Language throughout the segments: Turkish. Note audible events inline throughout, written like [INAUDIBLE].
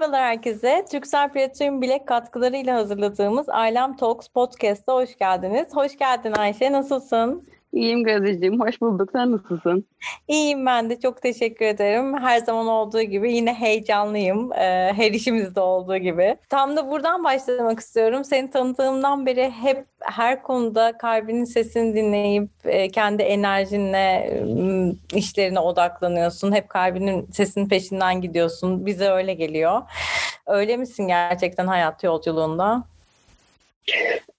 Merhabalar herkese. Türksel Platinum Bilek katkılarıyla hazırladığımız Ailem Talks Podcast'a hoş geldiniz. Hoş geldin Ayşe. Nasılsın? İyiyim Gazeteciğim. Hoş bulduk. Sen nasılsın? İyiyim ben de. Çok teşekkür ederim. Her zaman olduğu gibi yine heyecanlıyım. Ee, her işimizde olduğu gibi. Tam da buradan başlamak istiyorum. Seni tanıdığımdan beri hep her konuda kalbinin sesini dinleyip e, kendi enerjinle işlerine odaklanıyorsun. Hep kalbinin sesinin peşinden gidiyorsun. Bize öyle geliyor. Öyle misin gerçekten hayat yolculuğunda?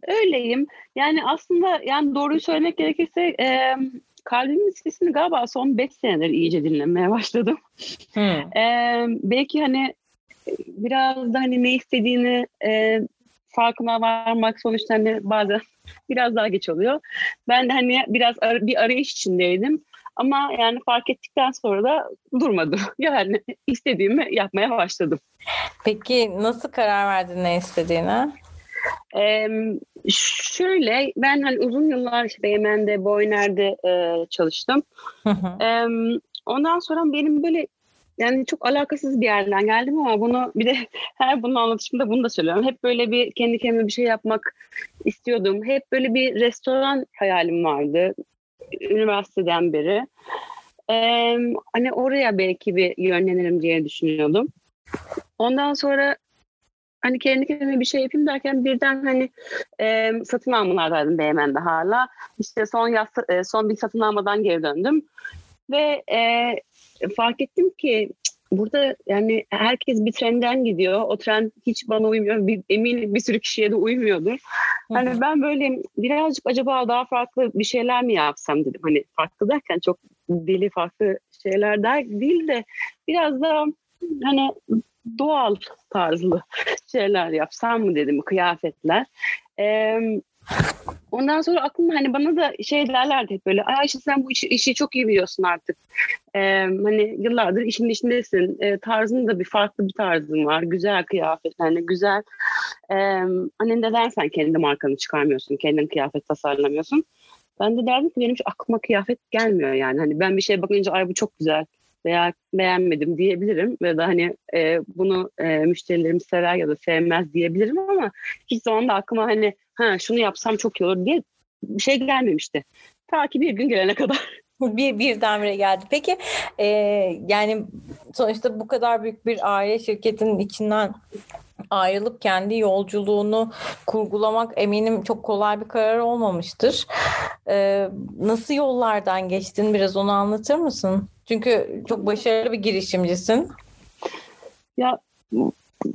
Öyleyim. Yani aslında yani doğruyu söylemek gerekirse e, kalbimin sesini galiba son 5 senedir iyice dinlemeye başladım. Hmm. E, belki hani biraz da hani ne istediğini e, farkına varmak sonuçta hani bazen biraz daha geç oluyor. Ben de hani biraz ar- bir arayış içindeydim. Ama yani fark ettikten sonra da durmadı. [LAUGHS] Yani istediğimi yapmaya başladım. Peki nasıl karar verdin ne istediğine? Ee, şöyle ben hani uzun yıllar işte Yemen'de, Boyner'de e, çalıştım. ee, ondan sonra benim böyle yani çok alakasız bir yerden geldim ama bunu bir de [LAUGHS] her bunun anlatışımda bunu da söylüyorum. Hep böyle bir kendi kendime bir şey yapmak istiyordum. Hep böyle bir restoran hayalim vardı üniversiteden beri. Ee, hani oraya belki bir yönlenirim diye düşünüyordum. Ondan sonra hani kendi kendime bir şey yapayım derken birden hani e, satın almalardaydım Beymen'de hala. İşte son yaz, e, son bir satın almadan geri döndüm. Ve e, fark ettim ki burada yani herkes bir trenden gidiyor. O trend hiç bana uymuyor. Bir, eminim bir sürü kişiye de uymuyordur. Hani ben böyle birazcık acaba daha farklı bir şeyler mi yapsam dedim. Hani farklı derken çok deli farklı şeyler der değil de biraz da hani doğal tarzlı [LAUGHS] şeyler yapsam mı dedim kıyafetler. Ee, ondan sonra aklımda hani bana da şey derlerdi hep böyle Ayşe sen bu işi, işi çok iyi biliyorsun artık. Ee, hani yıllardır işin içindesin. Ee, tarzın da bir farklı bir tarzın var. Güzel kıyafetler, hani güzel. Ee, hani neden sen kendi markanı çıkarmıyorsun, kendin kıyafet tasarlamıyorsun? Ben de derdim ki benim hiç aklıma kıyafet gelmiyor yani. Hani ben bir şeye bakınca ay bu çok güzel veya beğenmedim diyebilirim ve da hani e, bunu e, müşterilerim sever ya da sevmez diyebilirim ama hiç zaman da aklıma hani ha şunu yapsam çok iyi olur diye bir şey gelmemişti. Ta ki bir gün gelene kadar. [LAUGHS] [LAUGHS] bir birdenbire geldi. Peki e, yani sonuçta bu kadar büyük bir aile şirketinin içinden ayrılıp kendi yolculuğunu kurgulamak eminim çok kolay bir karar olmamıştır. Ee, nasıl yollardan geçtin biraz onu anlatır mısın? Çünkü çok başarılı bir girişimcisin. Ya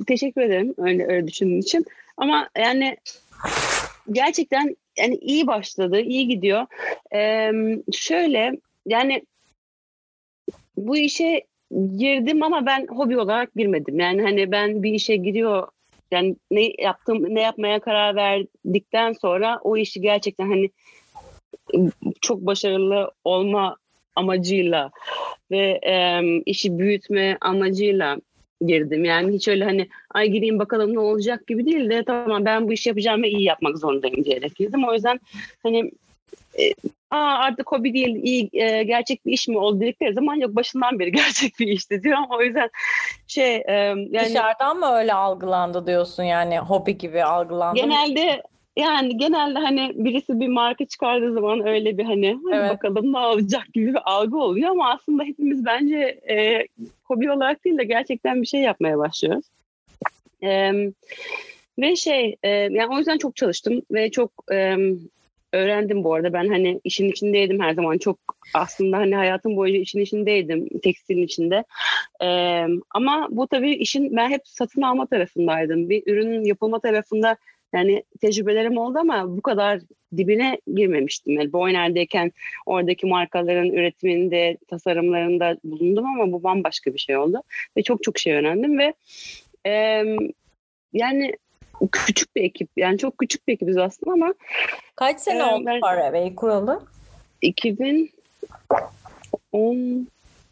teşekkür ederim öyle, öyle düşündüğün için. Ama yani gerçekten yani iyi başladı, iyi gidiyor. Ee, şöyle yani bu işe girdim ama ben hobi olarak girmedim. Yani hani ben bir işe giriyor yani ne yaptım ne yapmaya karar verdikten sonra o işi gerçekten hani çok başarılı olma amacıyla ve e, işi büyütme amacıyla girdim. Yani hiç öyle hani ay gireyim bakalım ne olacak gibi değil de tamam ben bu işi yapacağım ve iyi yapmak zorundayım diyerek girdim. O yüzden hani e, Aa, artık hobi değil iyi e, gerçek bir iş mi oldu dedikleri zaman yok başından beri [LAUGHS] gerçek bir işti diyor ama o yüzden şey e, yani dışarıdan mı öyle algılandı diyorsun yani hobi gibi algılandı genelde mı? Yani genelde hani birisi bir marka çıkardığı zaman öyle bir hani evet. bakalım ne olacak gibi bir algı oluyor ama aslında hepimiz bence e, hobi olarak değil de gerçekten bir şey yapmaya başlıyoruz. E, ve şey e, yani o yüzden çok çalıştım ve çok e, öğrendim bu arada. Ben hani işin içindeydim her zaman. Çok aslında hani hayatım boyunca işin içindeydim. Tekstilin içinde. Ee, ama bu tabii işin ben hep satın alma tarafındaydım. Bir ürünün yapılma tarafında yani tecrübelerim oldu ama bu kadar dibine girmemiştim. Yani Boyner'deyken oradaki markaların üretiminde, tasarımlarında bulundum ama bu bambaşka bir şey oldu. Ve çok çok şey öğrendim ve e, yani küçük bir ekip. Yani çok küçük bir ekibiz aslında ama. Kaç sene e, oldu ben, Paravel kuralı? 2010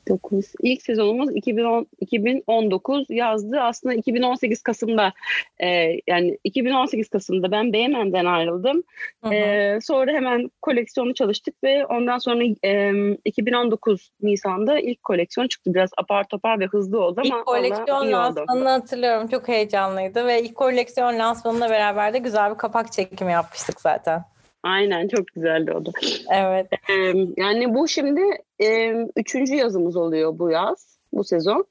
9. İlk sezonumuz 2010, 2019 yazdı. Aslında 2018 Kasım'da e, yani 2018 Kasım'da ben Beymen'den ayrıldım. E, sonra hemen koleksiyonu çalıştık ve ondan sonra e, 2019 Nisan'da ilk koleksiyon çıktı. Biraz apar topar ve hızlı oldu ama İlk koleksiyon lansmanını hatırlıyorum. Çok heyecanlıydı ve ilk koleksiyon lansmanına beraber de güzel bir kapak çekimi yapmıştık zaten. Aynen çok güzeldi o da. Evet. Ee, yani bu şimdi e, üçüncü yazımız oluyor bu yaz, bu sezon.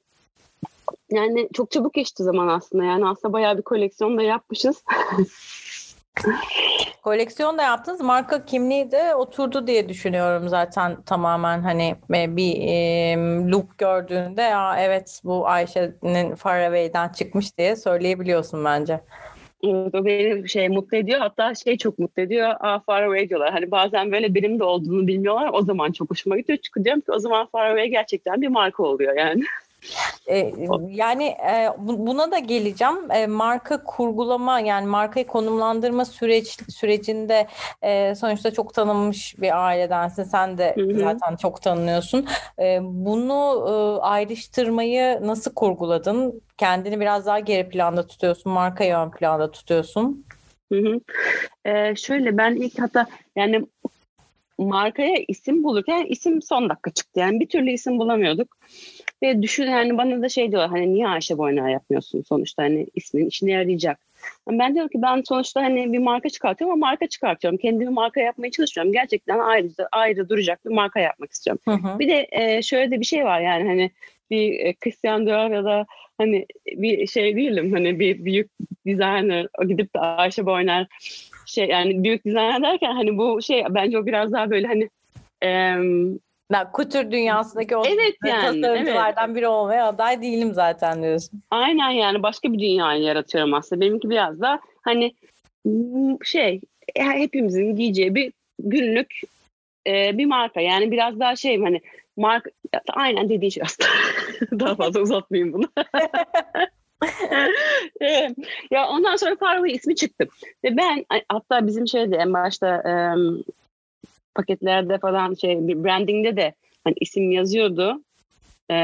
Yani çok çabuk geçti zaman aslında. Yani aslında bayağı bir koleksiyon da yapmışız. [LAUGHS] Koleksiyon da yaptınız. Marka kimliği de oturdu diye düşünüyorum zaten tamamen hani e, bir e, look gördüğünde ya evet bu Ayşe'nin Faraway'den çıkmış diye söyleyebiliyorsun bence. Evet o beni şey mutlu ediyor. Hatta şey çok mutlu ediyor. Aa far away diyorlar. Hani bazen böyle benim de olduğunu bilmiyorlar. O zaman çok hoşuma gidiyor. Çünkü diyorum ki o zaman far away gerçekten bir marka oluyor yani. [LAUGHS] E, yani e, buna da geleceğim. E, marka kurgulama yani markayı konumlandırma süreç sürecinde e, sonuçta çok tanınmış bir ailedensin. Sen de Hı-hı. zaten çok tanınıyorsun. E, bunu e, ayrıştırmayı nasıl kurguladın? Kendini biraz daha geri planda tutuyorsun, markayı ön planda tutuyorsun. Hı hı. Ee, şöyle ben ilk hatta yani markaya isim bulurken isim son dakika çıktı. Yani bir türlü isim bulamıyorduk. Ve düşün yani bana da şey diyorlar hani niye Ayşe Boynar yapmıyorsun sonuçta hani ismin işine yarayacak. Yani ben diyorum ki ben sonuçta hani bir marka çıkartıyorum ama marka çıkartıyorum. Kendimi marka yapmaya çalışıyorum. Gerçekten ayrı, ayrı duracak bir marka yapmak istiyorum. Hı hı. Bir de e, şöyle de bir şey var yani hani bir e, Christian Dior ya da hani bir şey değilim hani bir büyük designer gidip de Ayşe Boynar şey yani büyük designer derken hani bu şey bence o biraz daha böyle hani e, ben kutür dünyasındaki o evet yani, tasarımcılardan evet. biri olmaya aday değilim zaten diyorsun. Aynen yani başka bir dünyayı yaratıyorum aslında. Benimki biraz da hani şey hepimizin giyeceği bir günlük e, bir marka. Yani biraz daha şey hani marka aynen dediğin şey aslında. [LAUGHS] daha fazla uzatmayayım bunu. [LAUGHS] ya ondan sonra Farway ismi çıktı. Ve ben hatta bizim şeyde en başta paketlerde falan şey bir brandingde de hani isim yazıyordu. E,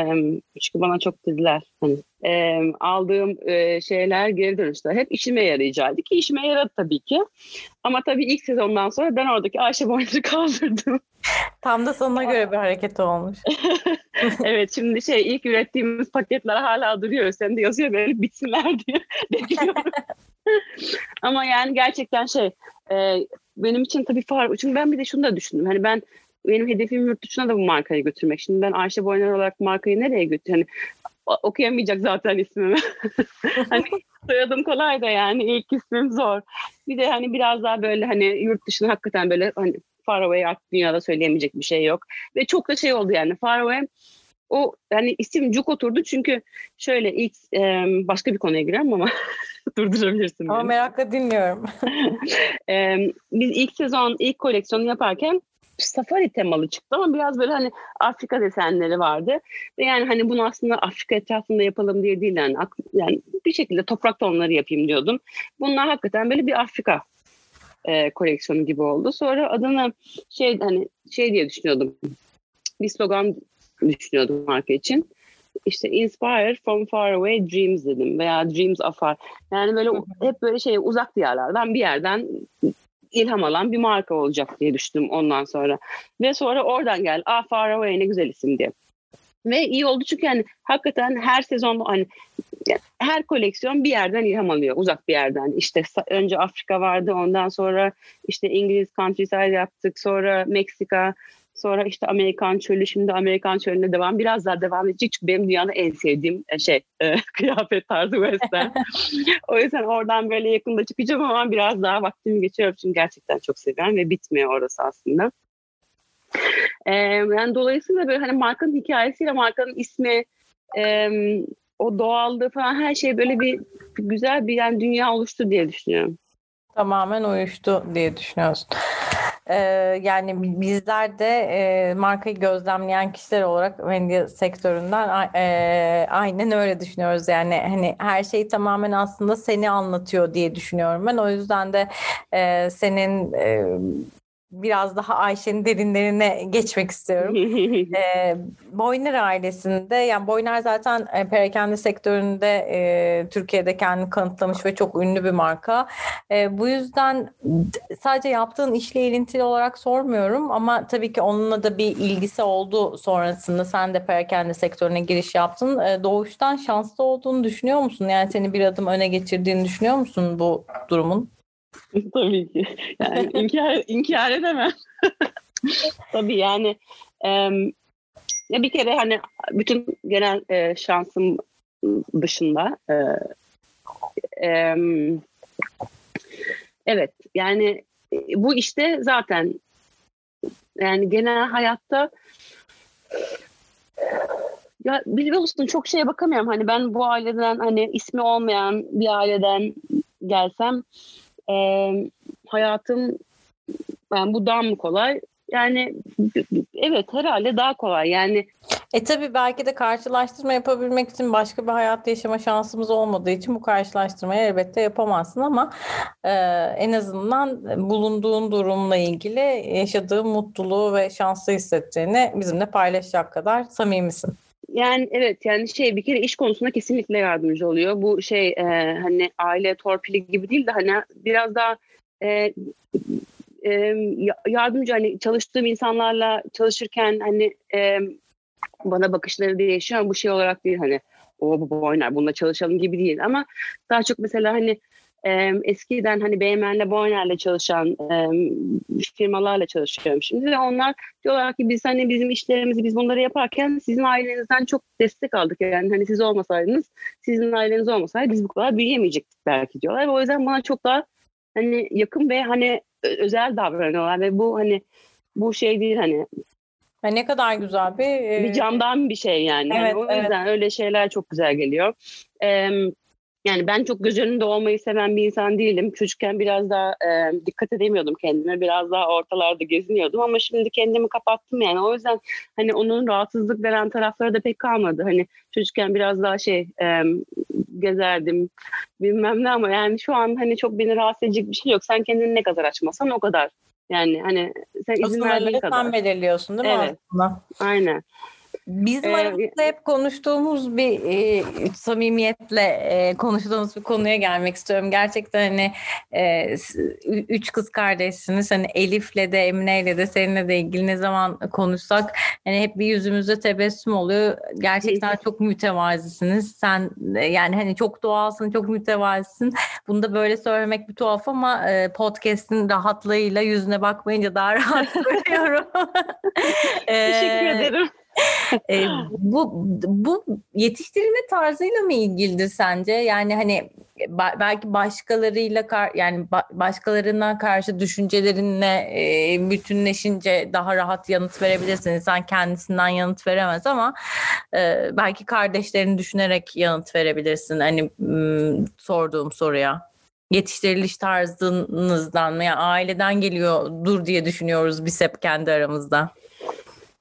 çünkü bana çok dediler hani e, aldığım e, şeyler geri dönüşler hep işime yarayacaktı ki işime yaradı tabii ki. Ama tabii ilk sezondan sonra ben oradaki Ayşe Boynar'ı [LAUGHS] kaldırdım. Tam da sana göre bir hareket olmuş. [LAUGHS] evet şimdi şey ilk ürettiğimiz paketler hala duruyor. Sen de yazıyor böyle bitsinler [LAUGHS] diye bekliyorum. Ama yani gerçekten şey e, benim için tabii far. Çünkü ben bir de şunu da düşündüm. Hani ben benim hedefim yurt dışına da bu markayı götürmek. Şimdi ben Ayşe Boyner olarak markayı nereye götüreyim? Hani okuyamayacak zaten ismimi. [LAUGHS] hani soyadım kolay da yani ilk ismim zor. Bir de hani biraz daha böyle hani yurt dışına hakikaten böyle hani far away artık dünyada söyleyemeyecek bir şey yok. Ve çok da şey oldu yani far away o hani isim cuk oturdu çünkü şöyle ilk e, başka bir konuya girerim ama [LAUGHS] durdurabilirsin. Ama beni. merakla dinliyorum. [LAUGHS] e, biz ilk sezon ilk koleksiyonu yaparken safari temalı çıktı ama biraz böyle hani Afrika desenleri vardı. Ve yani hani bunu aslında Afrika etrafında yapalım diye değil yani, yani bir şekilde toprak tonları yapayım diyordum. Bunlar hakikaten böyle bir Afrika e, koleksiyonu gibi oldu. Sonra adını şey hani şey diye düşünüyordum. Bir slogan düşünüyordum marka için. İşte inspired from far away dreams dedim veya dreams afar. Yani böyle hep böyle şey uzak diyarlardan bir yerden ilham alan bir marka olacak diye düşündüm ondan sonra. Ve sonra oradan gel. Ah far away ne güzel isim diye. Ve iyi oldu çünkü yani hakikaten her sezon hani her koleksiyon bir yerden ilham alıyor uzak bir yerden. İşte önce Afrika vardı ondan sonra işte İngiliz countryside yaptık sonra Meksika Sonra işte Amerikan çölü, şimdi Amerikan çölüne devam. Biraz daha devam edecek çünkü benim dünyada en sevdiğim e, şey e, [LAUGHS] kıyafet tarzı western. [LAUGHS] o yüzden oradan böyle yakında çıkacağım ama biraz daha vaktimi geçiyorum çünkü gerçekten çok seviyorum ve bitmiyor orası aslında. E, yani dolayısıyla böyle hani markanın hikayesiyle markanın ismi, e, o doğallığı falan her şey böyle bir, bir güzel bir yani dünya oluştu diye düşünüyorum. Tamamen uyuştu diye düşünüyorsun. Ee, yani bizler de e, markayı gözlemleyen kişiler olarak medya sektöründen e, aynen öyle düşünüyoruz. Yani hani her şey tamamen aslında seni anlatıyor diye düşünüyorum ben. O yüzden de e, senin e, biraz daha Ayşe'nin derinlerine geçmek istiyorum. [LAUGHS] e, Boyner ailesinde yani Boyner zaten e, perakende sektöründe e, Türkiye'de kendini kanıtlamış ve çok ünlü bir marka. E, bu yüzden sadece yaptığın işle ilintili olarak sormuyorum ama tabii ki onunla da bir ilgisi oldu sonrasında sen de perakende sektörüne giriş yaptın. E, doğuştan şanslı olduğunu düşünüyor musun? Yani seni bir adım öne geçirdiğini düşünüyor musun bu durumun? [LAUGHS] Tabii ki. Yani inkar, inkar edemem. [LAUGHS] Tabii yani e, ya bir kere hani bütün genel e, şansım dışında e, e, evet yani bu işte zaten yani genel hayatta ya biliyorsun çok şeye bakamıyorum. Hani ben bu aileden hani ismi olmayan bir aileden gelsem e, hayatım yani bu daha mı kolay? Yani evet herhalde daha kolay. Yani e tabii belki de karşılaştırma yapabilmek için başka bir hayat yaşama şansımız olmadığı için bu karşılaştırmayı elbette yapamazsın ama e, en azından bulunduğun durumla ilgili yaşadığın mutluluğu ve şanslı hissettiğini bizimle paylaşacak kadar samimisin. Yani evet yani şey bir kere iş konusunda kesinlikle yardımcı oluyor. Bu şey e, hani aile torpili gibi değil de hani biraz daha e, e, yardımcı hani çalıştığım insanlarla çalışırken hani e, bana bakışları değişiyor ama bu şey olarak değil hani o bu oynar bununla çalışalım gibi değil ama daha çok mesela hani e, eskiden hani BMN'le Boyner'le çalışan e, firmalarla çalışıyorum şimdi ve onlar diyorlar ki biz hani bizim işlerimizi biz bunları yaparken sizin ailenizden çok destek aldık yani hani siz olmasaydınız sizin aileniz olmasaydı biz bu kadar büyüyemeyecektik belki diyorlar ve o yüzden bana çok daha hani yakın ve hani özel davranıyorlar ve bu hani bu şey değil hani ne kadar güzel bir bir e, camdan bir şey yani. Evet, yani o yüzden evet. öyle şeyler çok güzel geliyor. Ee, yani ben çok göz önünde olmayı seven bir insan değilim. Çocukken biraz daha e, dikkat edemiyordum kendime. Biraz daha ortalarda geziniyordum ama şimdi kendimi kapattım yani. O yüzden hani onun rahatsızlık veren tarafları da pek kalmadı. Hani çocukken biraz daha şey e, gezerdim bilmem ne ama yani şu an hani çok beni rahatsız edecek bir şey yok. Sen kendini ne kadar açmasan o kadar. Yani hani sen izin verdiğin kadar. sen belirliyorsun değil mi evet. aslında? Aynen. Bizim ee, aramızda hep konuştuğumuz bir e, samimiyetle e, konuştuğumuz bir konuya gelmek istiyorum. Gerçekten hani e, üç kız kardeşsiniz. Hani Elif'le de Emine'yle de seninle de ilgili ne zaman konuşsak hani hep bir yüzümüzde tebessüm oluyor. Gerçekten çok mütevazisiniz. Sen yani hani çok doğalsın, çok mütevazisin. Bunu da böyle söylemek bir tuhaf ama e, podcast'in rahatlığıyla yüzüne bakmayınca daha rahat [LAUGHS] söylüyorum. Teşekkür [LAUGHS] ederim e, bu bu yetiştirilme tarzıyla mı ilgilidir sence? Yani hani ba- belki başkalarıyla kar- yani ba- başkalarına karşı düşüncelerinle e, bütünleşince daha rahat yanıt verebilirsin. İnsan kendisinden yanıt veremez ama e, belki kardeşlerini düşünerek yanıt verebilirsin. Hani m- sorduğum soruya yetiştiriliş tarzınızdan veya aileden geliyor dur diye düşünüyoruz biz hep kendi aramızda.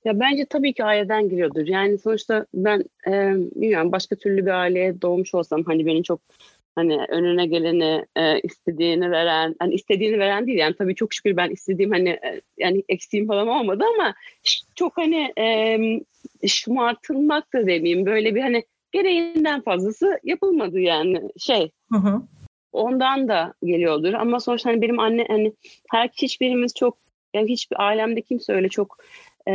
Ya bence tabii ki aileden giriyordur. Yani sonuçta ben e, bilmiyorum başka türlü bir aileye doğmuş olsam hani beni çok hani önüne geleni e, istediğini veren hani istediğini veren değil yani tabii çok şükür ben istediğim hani e, yani eksiğim falan olmadı ama çok hani e, şımartılmak da demeyeyim böyle bir hani gereğinden fazlası yapılmadı yani şey. Hı hı. Ondan da geliyordur ama sonuçta hani benim anne hani her hiçbirimiz çok yani hiçbir ailemde kimse öyle çok e,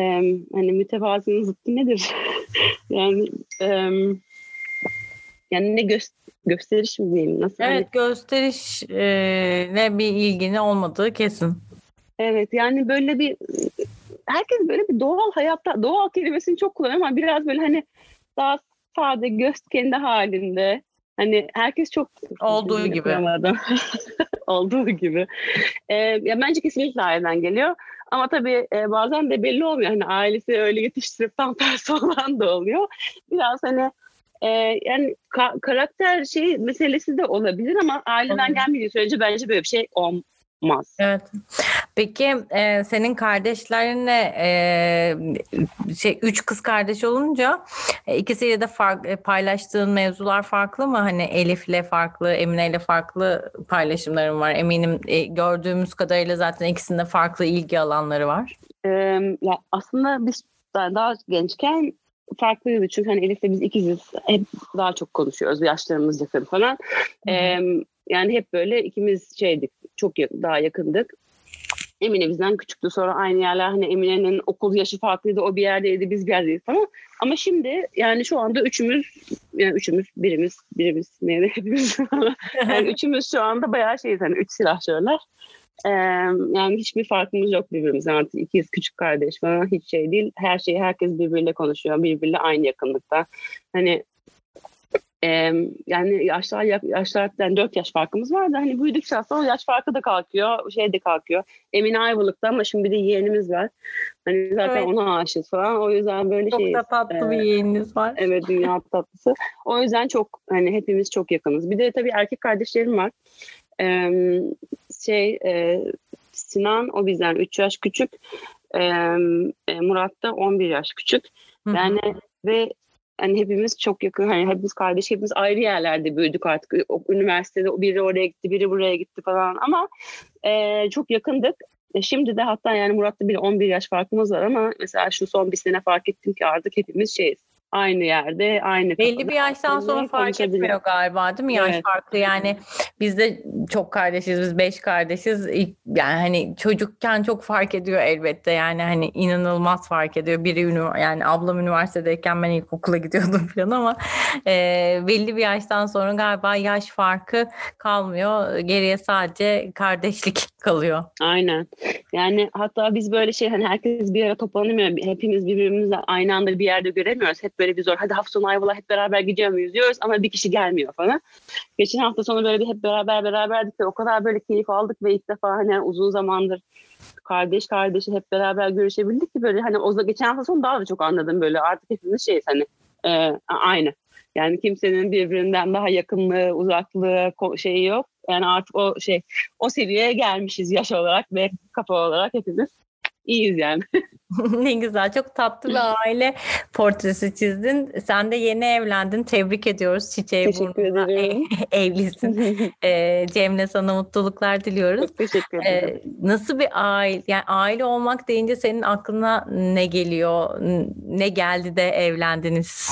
hani mütevazının zıttı nedir? [LAUGHS] yani e, yani ne gö gösteriş mi diyeyim? Nasıl? Evet hani... gösterişle bir ilgini olmadığı kesin. Evet yani böyle bir herkes böyle bir doğal hayatta doğal kelimesini çok kullanıyor ama biraz böyle hani daha sade göz kendi halinde hani herkes çok olduğu gibi [LAUGHS] olduğu gibi ee, ya bence kesinlikle aileden geliyor ama tabii e, bazen de belli olmuyor. Hani ailesi öyle yetiştirip tam tersi [LAUGHS] olan da oluyor. Biraz hani e, yani ka- karakter şey meselesi de olabilir ama aileden gelmediği sürece bence böyle bir şey olmaz. Evet. Peki e, senin kardeşlerine e, şey üç kız kardeş olunca e, ikisiyle de fark, e, paylaştığın mevzular farklı mı? Hani Elif'le farklı, Emine'yle farklı paylaşımların var. Eminim e, gördüğümüz kadarıyla zaten ikisinde farklı ilgi alanları var. Ee, ya aslında biz daha, daha gençken farklıydı çünkü hani Elif'le biz ikiziz. Hep daha çok konuşuyoruz. Yaşlarımız yakın falan. Ee, yani hep böyle ikimiz şeydik. Çok yakın, daha yakındık. Emine bizden küçüktü. Sonra aynı yerler hani Emine'nin okul yaşı farklıydı. O bir yerdeydi, biz bir yerdeydik falan. Ama şimdi yani şu anda üçümüz, yani üçümüz, birimiz, birimiz, neydi [LAUGHS] hepimiz. yani üçümüz şu anda bayağı şeyiz hani üç silahşörler. Ee, yani hiçbir farkımız yok birbirimizden artık ikiz küçük kardeş falan hiç şey değil. Her şeyi herkes birbiriyle konuşuyor. Birbiriyle aynı yakınlıkta. Hani ee, yani yaşlar yaşlar yani 4 yaş farkımız var da hani büyüdükçe aslında o yaş farkı da kalkıyor. Şey de kalkıyor. Emine Ayvalık'ta ama şimdi bir de yeğenimiz var. Hani zaten evet. ona aşığız falan. O yüzden böyle şey. Çok da tatlı ee, bir yeğeniniz var. Evet dünya [LAUGHS] tatlısı. O yüzden çok hani hepimiz çok yakınız. Bir de tabii erkek kardeşlerim var. Ee, şey e, Sinan o bizden 3 yaş küçük. Ee, Murat da 11 yaş küçük. Yani Hı-hı. ve hani hepimiz çok yakın hani hepimiz kardeş hepimiz ayrı yerlerde büyüdük artık. O, üniversitede biri oraya gitti biri buraya gitti falan ama e, çok yakındık. E, Şimdi de hatta yani Murat'la bir 11 yaş farkımız var ama mesela şu son bir sene fark ettim ki artık hepimiz şeyiz aynı yerde, aynı Belli bir yaştan sonra fark etmiyor galiba değil mi? Yaş evet. farklı yani biz de çok kardeşiz, biz beş kardeşiz. Yani hani çocukken çok fark ediyor elbette yani hani inanılmaz fark ediyor. Biri yani ablam üniversitedeyken ben ilkokula gidiyordum [LAUGHS] falan ama e, belli bir yaştan sonra galiba yaş farkı kalmıyor. Geriye sadece kardeşlik [LAUGHS] kalıyor. Aynen. Yani hatta biz böyle şey hani herkes bir yere toplanamıyor. Hepimiz birbirimizi aynı anda bir yerde göremiyoruz. Hep böyle bir zor. Hadi hafta sonu Ayvalık'a hep beraber gidiyor muyuz diyoruz ama bir kişi gelmiyor falan. Geçen hafta sonu böyle bir hep beraber beraberdik ve o kadar böyle keyif aldık ve ilk defa hani uzun zamandır kardeş kardeşi hep beraber görüşebildik ki böyle hani o geçen hafta sonu daha da çok anladım böyle artık hepimiz şeyiz hani e, aynı. Yani kimsenin birbirinden daha yakınlığı, uzaklığı şeyi yok. Yani artık o şey o seviyeye gelmişiz yaş olarak ve kafa olarak hepimiz iyiyiz yani. [LAUGHS] ne güzel. Çok tatlı bir aile portresi çizdin. Sen de yeni evlendin. Tebrik ediyoruz. Çiçeği teşekkür ederim. [LAUGHS] evlisin. [LAUGHS] ee, Cem'le sana mutluluklar diliyoruz. Çok teşekkür ederim. Ee, nasıl bir aile? Yani aile olmak deyince senin aklına ne geliyor? Ne geldi de evlendiniz?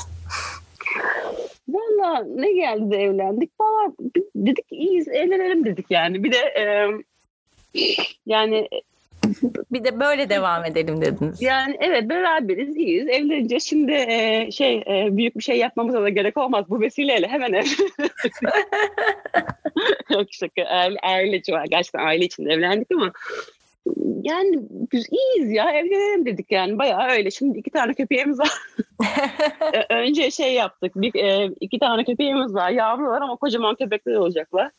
Valla ne geldi de evlendik. Valla dedik iyiyiz evlenelim dedik yani. Bir de e, yani bir de böyle devam edelim dediniz. Yani evet beraberiz, iyiyiz. Evlenince şimdi e, şey e, büyük bir şey yapmamıza da gerek olmaz. Bu vesileyle hemen ev. [LAUGHS] Yok şaka. Aile, aile var. Gerçekten aile için evlendik ama yani biz iyiyiz ya evlenelim dedik yani bayağı öyle. Şimdi iki tane köpeğimiz var. [LAUGHS] E, önce şey yaptık. Bir, e, iki tane köpeğimiz var. Yavrular ama kocaman köpekler olacaklar.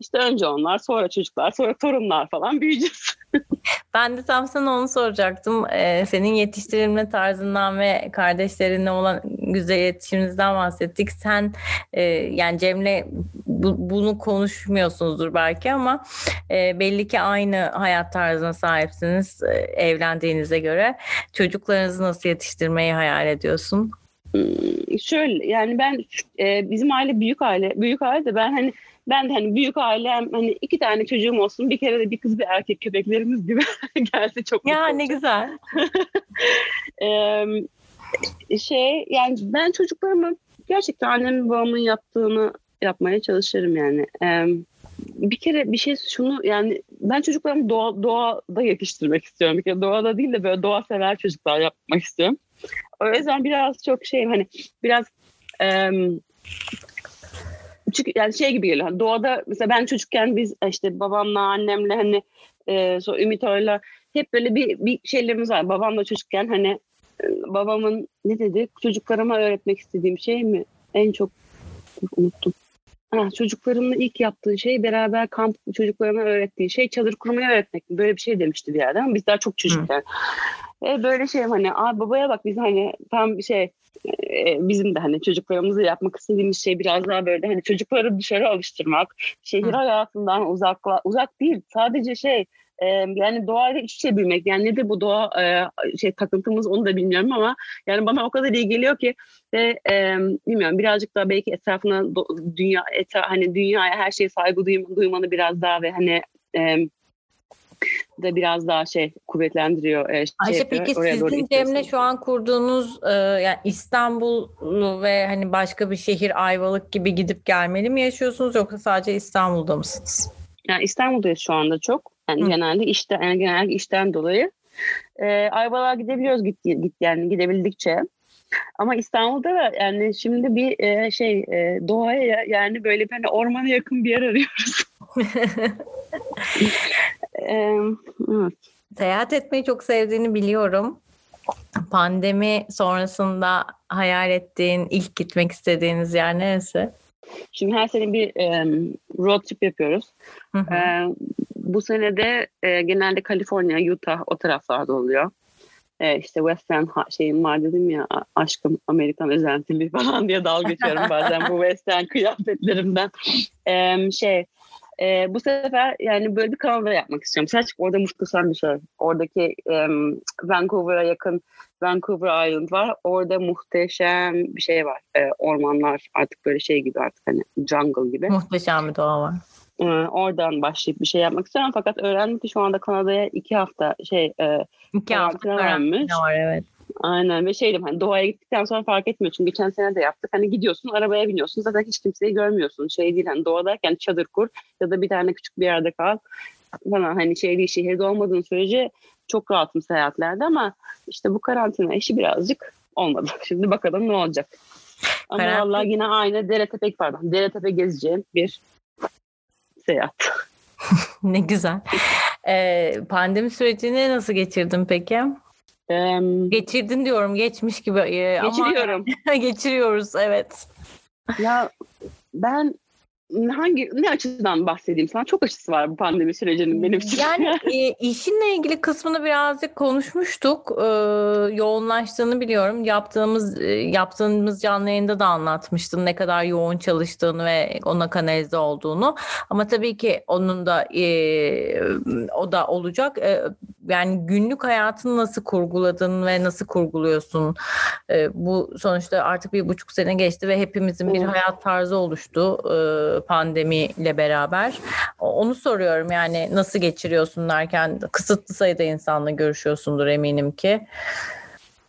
İşte önce onlar, sonra çocuklar, sonra torunlar falan büyüyeceğiz. [LAUGHS] ben de tam sana onu soracaktım. Ee, senin yetiştirilme tarzından ve kardeşlerinle olan güzel iletişiminizden bahsettik. Sen e, yani Cem'le bu, bunu konuşmuyorsunuzdur belki ama e, belli ki aynı hayat tarzına sahipsiniz e, evlendiğinize göre. Çocuklarınızı nasıl yetiştirmeyi hayal ediyorsun? Hmm, şöyle yani ben e, bizim aile büyük aile büyük aile de ben hani ben de hani büyük ailem hani iki tane çocuğum olsun bir kere de bir kız bir erkek köpeklerimiz gibi [LAUGHS] gelse çok Ya ne güzel. [LAUGHS] ee, şey yani ben çocuklarımı gerçekten annemin babamın yaptığını yapmaya çalışırım yani. Ee, bir kere bir şey şunu yani ben çocuklarımı doğa, doğada yetiştirmek istiyorum. Bir kere doğada değil de böyle doğa sever çocuklar yapmak istiyorum. O yüzden biraz çok şey hani biraz e, çünkü yani şey gibi geliyor. Hani doğada mesela ben çocukken biz işte babamla annemle hani e, sonra Ümit Oy'la hep böyle bir, bir şeylerimiz var. Babamla çocukken hani e, babamın ne dedi? Çocuklarıma öğretmek istediğim şey mi? En çok unuttum. Ha, çocuklarımla ilk yaptığı şey beraber kamp çocuklarına öğrettiği şey çadır kurmayı öğretmek? Böyle bir şey demişti bir yerden. Biz daha çok çocukken. E, böyle şey hani Aa, babaya bak biz hani tam bir şey e, bizim de hani çocuklarımızı yapmak istediğimiz şey biraz daha böyle hani çocukları dışarı alıştırmak, şehir Hı. hayatından uzakla uzak değil sadece şey e, yani doğayla iç içe büyümek. Yani nedir bu doğa e, şey takıntımız onu da bilmiyorum ama yani bana o kadar iyi geliyor ki ve e, bilmiyorum birazcık daha belki etrafına dünya etra, hani dünyaya her şeye saygı duymanı, duymanı biraz daha ve hani e, da biraz daha şey kuvvetlendiriyor. E, şey Ayşe yapıyor, peki sizin Cem'le şu an kurduğunuz e, yani İstanbul'lu ve hani başka bir şehir Ayvalık gibi gidip gelmeli mi yaşıyorsunuz yoksa sadece İstanbul'da mısınız? Yani İstanbul'dayız şu anda çok. Yani Hı. genelde işte yani genelde işten dolayı. E, Ayvalık'a gidebiliyoruz git, git yani gidebildikçe. Ama İstanbul'da da yani şimdi bir e, şey e, doğaya yani böyle bir hani ormana yakın bir yer arıyoruz. [LAUGHS] evet. Seyahat etmeyi çok sevdiğini biliyorum. Pandemi sonrasında hayal ettiğin, ilk gitmek istediğiniz yer neresi? Şimdi her sene bir e, road trip yapıyoruz. Hı hı. E, bu sene de e, genelde Kaliforniya, Utah o taraflarda oluyor. E, işte Western şeyim var dedim ya aşkım Amerikan özentili [LAUGHS] falan diye dalga geçiyorum bazen bu [LAUGHS] Western kıyafetlerimden. E, şey e, bu sefer yani böyle bir kanalda yapmak istiyorum. Sadece orada muhteşem bir şey. Oradaki e, Vancouver'a yakın Vancouver Island var. Orada muhteşem bir şey var. E, ormanlar artık böyle şey gibi artık hani jungle gibi. Muhteşem bir doğa var. E, oradan başlayıp bir şey yapmak istiyorum. Fakat öğrendim ki şu anda Kanada'ya iki hafta şey e, iki hafta vermiş. var evet. Aynen ve şeydim hani doğaya gittikten sonra fark etmiyor. Çünkü geçen sene de yaptık. Hani gidiyorsun arabaya biniyorsun zaten hiç kimseyi görmüyorsun. Şey değil hani doğadayken çadır kur ya da bir tane küçük bir yerde kal falan hani şey değil şehirde olmadığın sürece çok rahatım seyahatlerde ama işte bu karantina işi birazcık olmadı. [LAUGHS] Şimdi bakalım ne olacak. Ama Karantin... vallahi yine aynı Deretepe pardon Deretepe gezeceğim bir seyahat. [LAUGHS] ne güzel. Ee, pandemi sürecini nasıl geçirdin peki? Ee, Geçirdin diyorum geçmiş gibi e, geçiriyorum. ama [LAUGHS] geçiriyoruz evet. Ya ben hangi ne açıdan bahsedeyim sana? Çok açısı var bu pandemi sürecinin benim için. Yani [LAUGHS] e, işinle ilgili kısmını birazcık konuşmuştuk. E, yoğunlaştığını biliyorum. Yaptığımız e, yaptığımız canlı yayında da anlatmıştın ne kadar yoğun çalıştığını ve ona kanalize olduğunu. Ama tabii ki onun da e, o da olacak. E, yani günlük hayatını nasıl kurguladın ve nasıl kurguluyorsun? E, bu sonuçta artık bir buçuk sene geçti ve hepimizin bir hayat tarzı oluştu. E, pandemiyle beraber. Onu soruyorum yani nasıl geçiriyorsun derken kısıtlı sayıda insanla görüşüyorsundur eminim ki.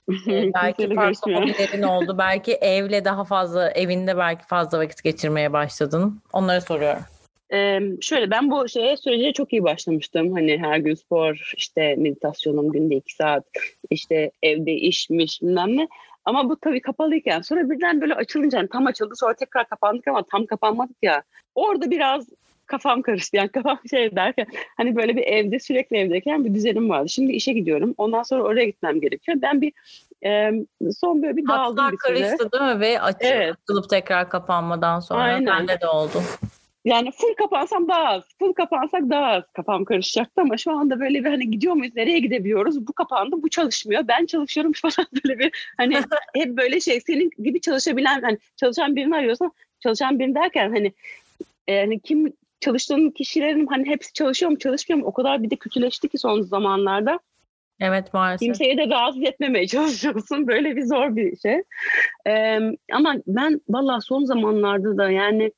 Ee, [LAUGHS] belki farklı hobilerin oldu. [LAUGHS] Belki evle daha fazla, evinde belki fazla vakit geçirmeye başladın. Onları soruyorum. Ee, şöyle ben bu şeye sürece çok iyi başlamıştım. Hani her gün spor, işte meditasyonum günde iki saat, işte evde işmiş bilmem ne. Ama bu tabii kapalıyken sonra birden böyle açılınca yani tam açıldı sonra tekrar kapandık ama tam kapanmadık ya. Orada biraz kafam karıştı. Yani kafam şey derken hani böyle bir evde sürekli evdeyken bir düzenim vardı. Şimdi işe gidiyorum. Ondan sonra oraya gitmem gerekiyor. Ben bir e, son böyle bir dağıldım Hatlar bir karıştı değil mi? Ve açılıp, evet. açılıp tekrar kapanmadan sonra Aynen. bende de oldu. Yani full kapansam daha az, full kapansak daha az kafam karışacaktı ama şu anda böyle bir hani gidiyor muyuz, nereye gidebiliyoruz? Bu kapandı, bu çalışmıyor. Ben çalışıyorum [LAUGHS] falan böyle bir hani [LAUGHS] hep böyle şey senin gibi çalışabilen hani çalışan birini arıyorsan çalışan birini derken hani yani kim çalıştığın kişilerin hani hepsi çalışıyor mu çalışmıyor mu o kadar bir de kötüleşti ki son zamanlarda. Evet maalesef. Kimseye de rahatsız etmemeye [LAUGHS] çalışıyorsun. Böyle bir zor bir şey. Ee, ama ben valla son zamanlarda da yani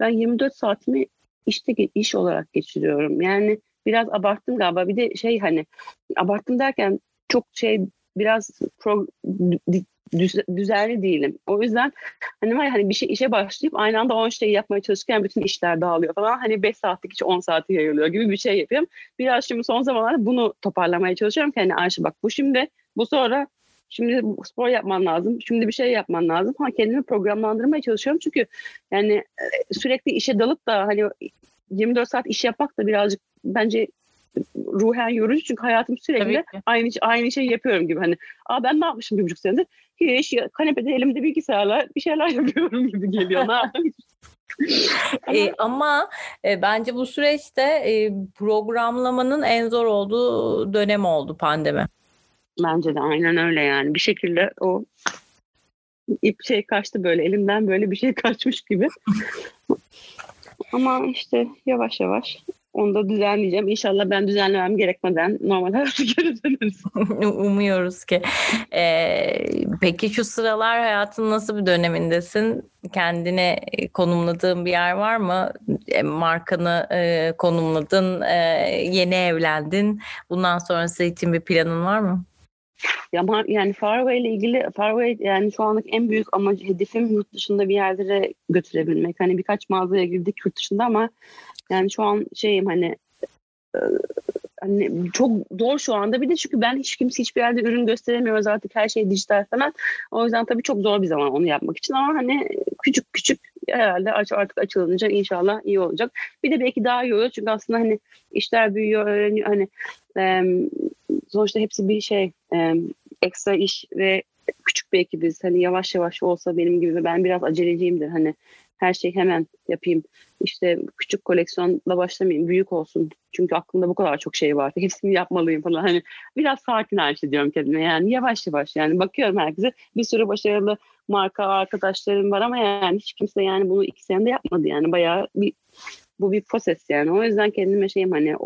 ben 24 saatimi işte iş olarak geçiriyorum. Yani biraz abarttım galiba. Bir de şey hani abarttım derken çok şey biraz pro, düzenli değilim. O yüzden hani var hani bir şey işe başlayıp aynı anda 10 şeyi yapmaya çalışırken bütün işler dağılıyor falan. Hani 5 saatlik hiç 10 saati yayılıyor gibi bir şey yapıyorum. Biraz şimdi son zamanlarda bunu toparlamaya çalışıyorum ki hani Ayşe bak bu şimdi bu sonra Şimdi spor yapman lazım. Şimdi bir şey yapman lazım. Ha kendimi programlandırmaya çalışıyorum. Çünkü yani e, sürekli işe dalıp da hani 24 saat iş yapmak da birazcık bence ruhen yorucu çünkü hayatım sürekli aynı aynı şeyi yapıyorum gibi hani aa ben ne yapmışım bir buçuk senedir hiç kanepede elimde bilgisayarla bir şeyler [LAUGHS] yapıyorum gibi geliyor ne yapayım [LAUGHS] e, ama e, bence bu süreçte e, programlamanın en zor olduğu dönem oldu pandemi. Bence de aynen öyle yani. Bir şekilde o ip şey kaçtı böyle elimden böyle bir şey [LAUGHS] kaçmış gibi. Ama işte yavaş yavaş Onu da düzenleyeceğim. İnşallah ben düzenlemem gerekmeden normal hayata [LAUGHS] geri döneriz. Umuyoruz ki. Ee, peki şu sıralar hayatın nasıl bir dönemindesin? Kendine konumladığın bir yer var mı? E, markanı e, konumladın, e, yeni evlendin. Bundan sonrası için bir planın var mı? Ya yani Faraway ile ilgili Faraway yani şu anlık en büyük amacı hedefim yurt dışında bir yerlere götürebilmek. Hani birkaç mağazaya girdik yurt dışında ama yani şu an şeyim hani e, hani çok zor şu anda. Bir de çünkü ben hiç kimse hiçbir yerde ürün gösteremiyoruz artık her şey dijital falan. O yüzden tabii çok zor bir zaman onu yapmak için ama hani küçük küçük herhalde artık açılınca inşallah iyi olacak. Bir de belki daha iyi olur çünkü aslında hani işler büyüyor, öğreniyor. Hani e, sonuçta hepsi bir şey e, ekstra iş ve küçük bir ekibiz. Hani yavaş yavaş olsa benim gibi ben biraz aceleciyimdir. Hani her şeyi hemen yapayım. İşte küçük koleksiyonla başlamayayım, büyük olsun. Çünkü aklımda bu kadar çok şey var. [LAUGHS] Hepsini yapmalıyım falan. Hani biraz sakin hareket ediyorum kendime. Yani yavaş yavaş yani bakıyorum herkese. Bir sürü başarılı marka arkadaşlarım var ama yani hiç kimse yani bunu iki senede yapmadı yani. Bayağı bir bu bir proses yani. O yüzden kendime şeyim hani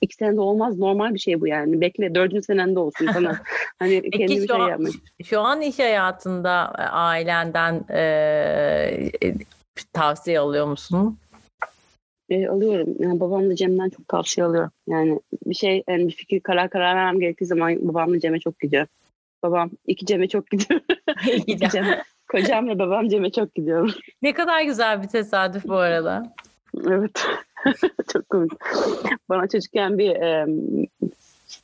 iki senede olmaz normal bir şey bu yani. Bekle dördüncü senende olsun falan. [LAUGHS] hani Peki kendime şu şey an, Şu an iş hayatında e, ailenden e, e, tavsiye alıyor musun? E, alıyorum. Yani babamla Cem'den çok tavsiye alıyorum. Yani bir şey yani bir fikir karar karar vermem gerektiği zaman babamla Cem'e çok gidiyor. Babam iki Cem'e çok gidiyor. [LAUGHS] iki Cem. Kocam ve babam Cem'e çok gidiyor. Ne kadar güzel bir tesadüf bu arada. Evet. [LAUGHS] Çok komik. Bana çocukken bir e,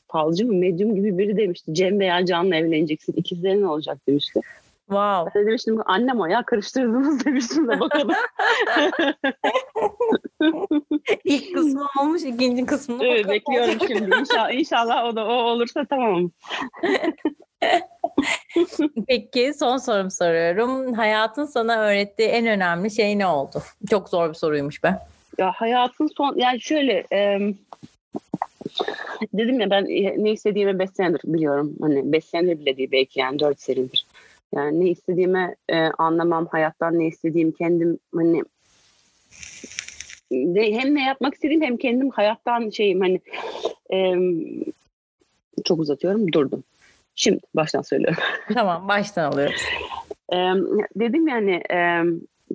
falcı mı, medyum gibi biri demişti. Cem veya Can'la evleneceksin. İkizlerin olacak demişti. Wow. Ben de demiştim annem o ya karıştırdınız [LAUGHS] demiştim de bakalım. [LAUGHS] İlk kısmı olmuş ikinci kısmını evet, bekliyorum şimdi. İnşallah, inşallah o da o olursa tamam. [LAUGHS] Peki son sorum soruyorum. Hayatın sana öğrettiği en önemli şey ne oldu? Çok zor bir soruymuş be. Ya hayatın son yani şöyle e, dedim ya ben ne istediğimi 5 senedir biliyorum. Hani 5 senedir bile değil belki yani 4 senedir. Yani ne istediğimi e, anlamam, hayattan ne istediğim kendim hani de, hem ne yapmak istediğim hem kendim hayattan şeyim hani e, çok uzatıyorum durdum. Şimdi baştan söylüyorum. [LAUGHS] Tamam baştan alıyoruz. e, dedim yani e,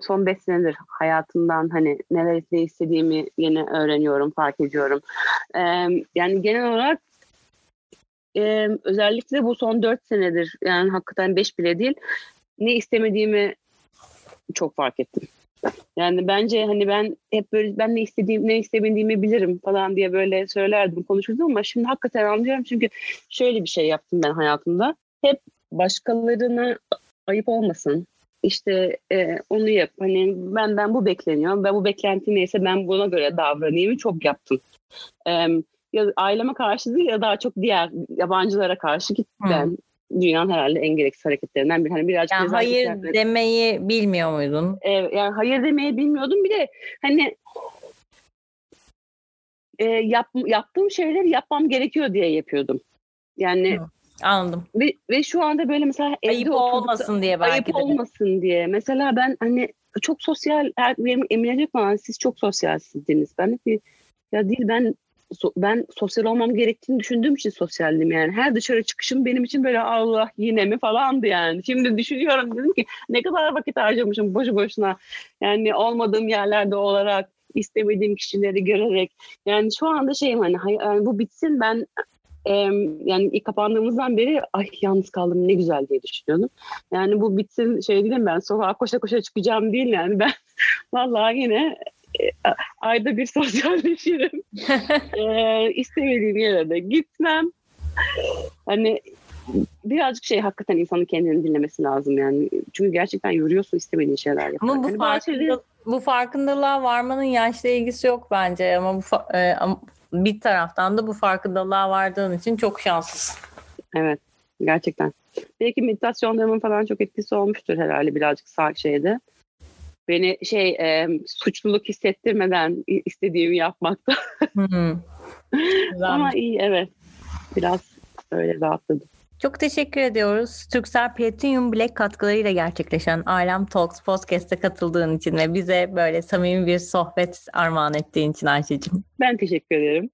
son beş senedir hayatımdan hani neler ne istediğimi yine öğreniyorum, fark ediyorum. E, yani genel olarak e, özellikle bu son dört senedir yani hakikaten beş bile değil ne istemediğimi çok fark ettim. Yani bence hani ben hep böyle ben ne istediğim ne istemediğimi bilirim falan diye böyle söylerdim konuşurdum ama şimdi hakikaten anlıyorum çünkü şöyle bir şey yaptım ben hayatımda. Hep başkalarına ayıp olmasın. İşte e, onu yap. Hani benden bu bekleniyor. Ben bu beklenti neyse ben buna göre davranayım. Çok yaptım. E, ya aileme karşı değil ya daha çok diğer yabancılara karşı gittim. Hmm dünyanın herhalde en gereksiz hareketlerinden bir. Hani birazcık yani hayır yani. demeyi bilmiyor muydun? Ee, yani hayır demeyi bilmiyordum. Bir de hani e, yap, yaptığım şeyleri yapmam gerekiyor diye yapıyordum. Yani Hı. Anladım. Ve, ve şu anda böyle mesela evde ayıp olmasın diye belki ayıp de. olmasın diye. Mesela ben hani çok sosyal benim Emine falan siz çok sosyalsiniz. Ben de ya değil ben so, ben sosyal olmam gerektiğini düşündüğüm için sosyaldim yani. Her dışarı çıkışım benim için böyle Allah yine mi falandı yani. Şimdi düşünüyorum dedim ki ne kadar vakit harcamışım boşu boşuna. Yani olmadığım yerlerde olarak istemediğim kişileri görerek. Yani şu anda şeyim hani yani bu bitsin ben e, yani ilk kapandığımızdan beri ay yalnız kaldım ne güzel diye düşünüyordum. Yani bu bitsin şey değilim ben sokağa koşa koşa çıkacağım değil yani ben [LAUGHS] vallahi yine ayda bir sosyalleşirim. ee, [LAUGHS] istemediğim yere de gitmem. Hani birazcık şey hakikaten insanın kendini dinlemesi lazım yani. Çünkü gerçekten yoruyorsun istemediğin şeyler yaparken. Ama bu, hani farkında, bu farkındalığa varmanın yaşla ilgisi yok bence ama bu e, bir taraftan da bu farkındalığa vardığın için çok şanslısın. Evet gerçekten. Belki meditasyonlarımın falan çok etkisi olmuştur herhalde birazcık sağ şeyde beni şey e, suçluluk hissettirmeden istediğimi yapmakta. [LAUGHS] Ama iyi evet. Biraz öyle rahatladım. Çok teşekkür ediyoruz. Türksel Platinum Black katkılarıyla gerçekleşen Alem Talks Podcast'a katıldığın için ve bize böyle samimi bir sohbet armağan ettiğin için Ayşe'cim. Ben teşekkür ederim.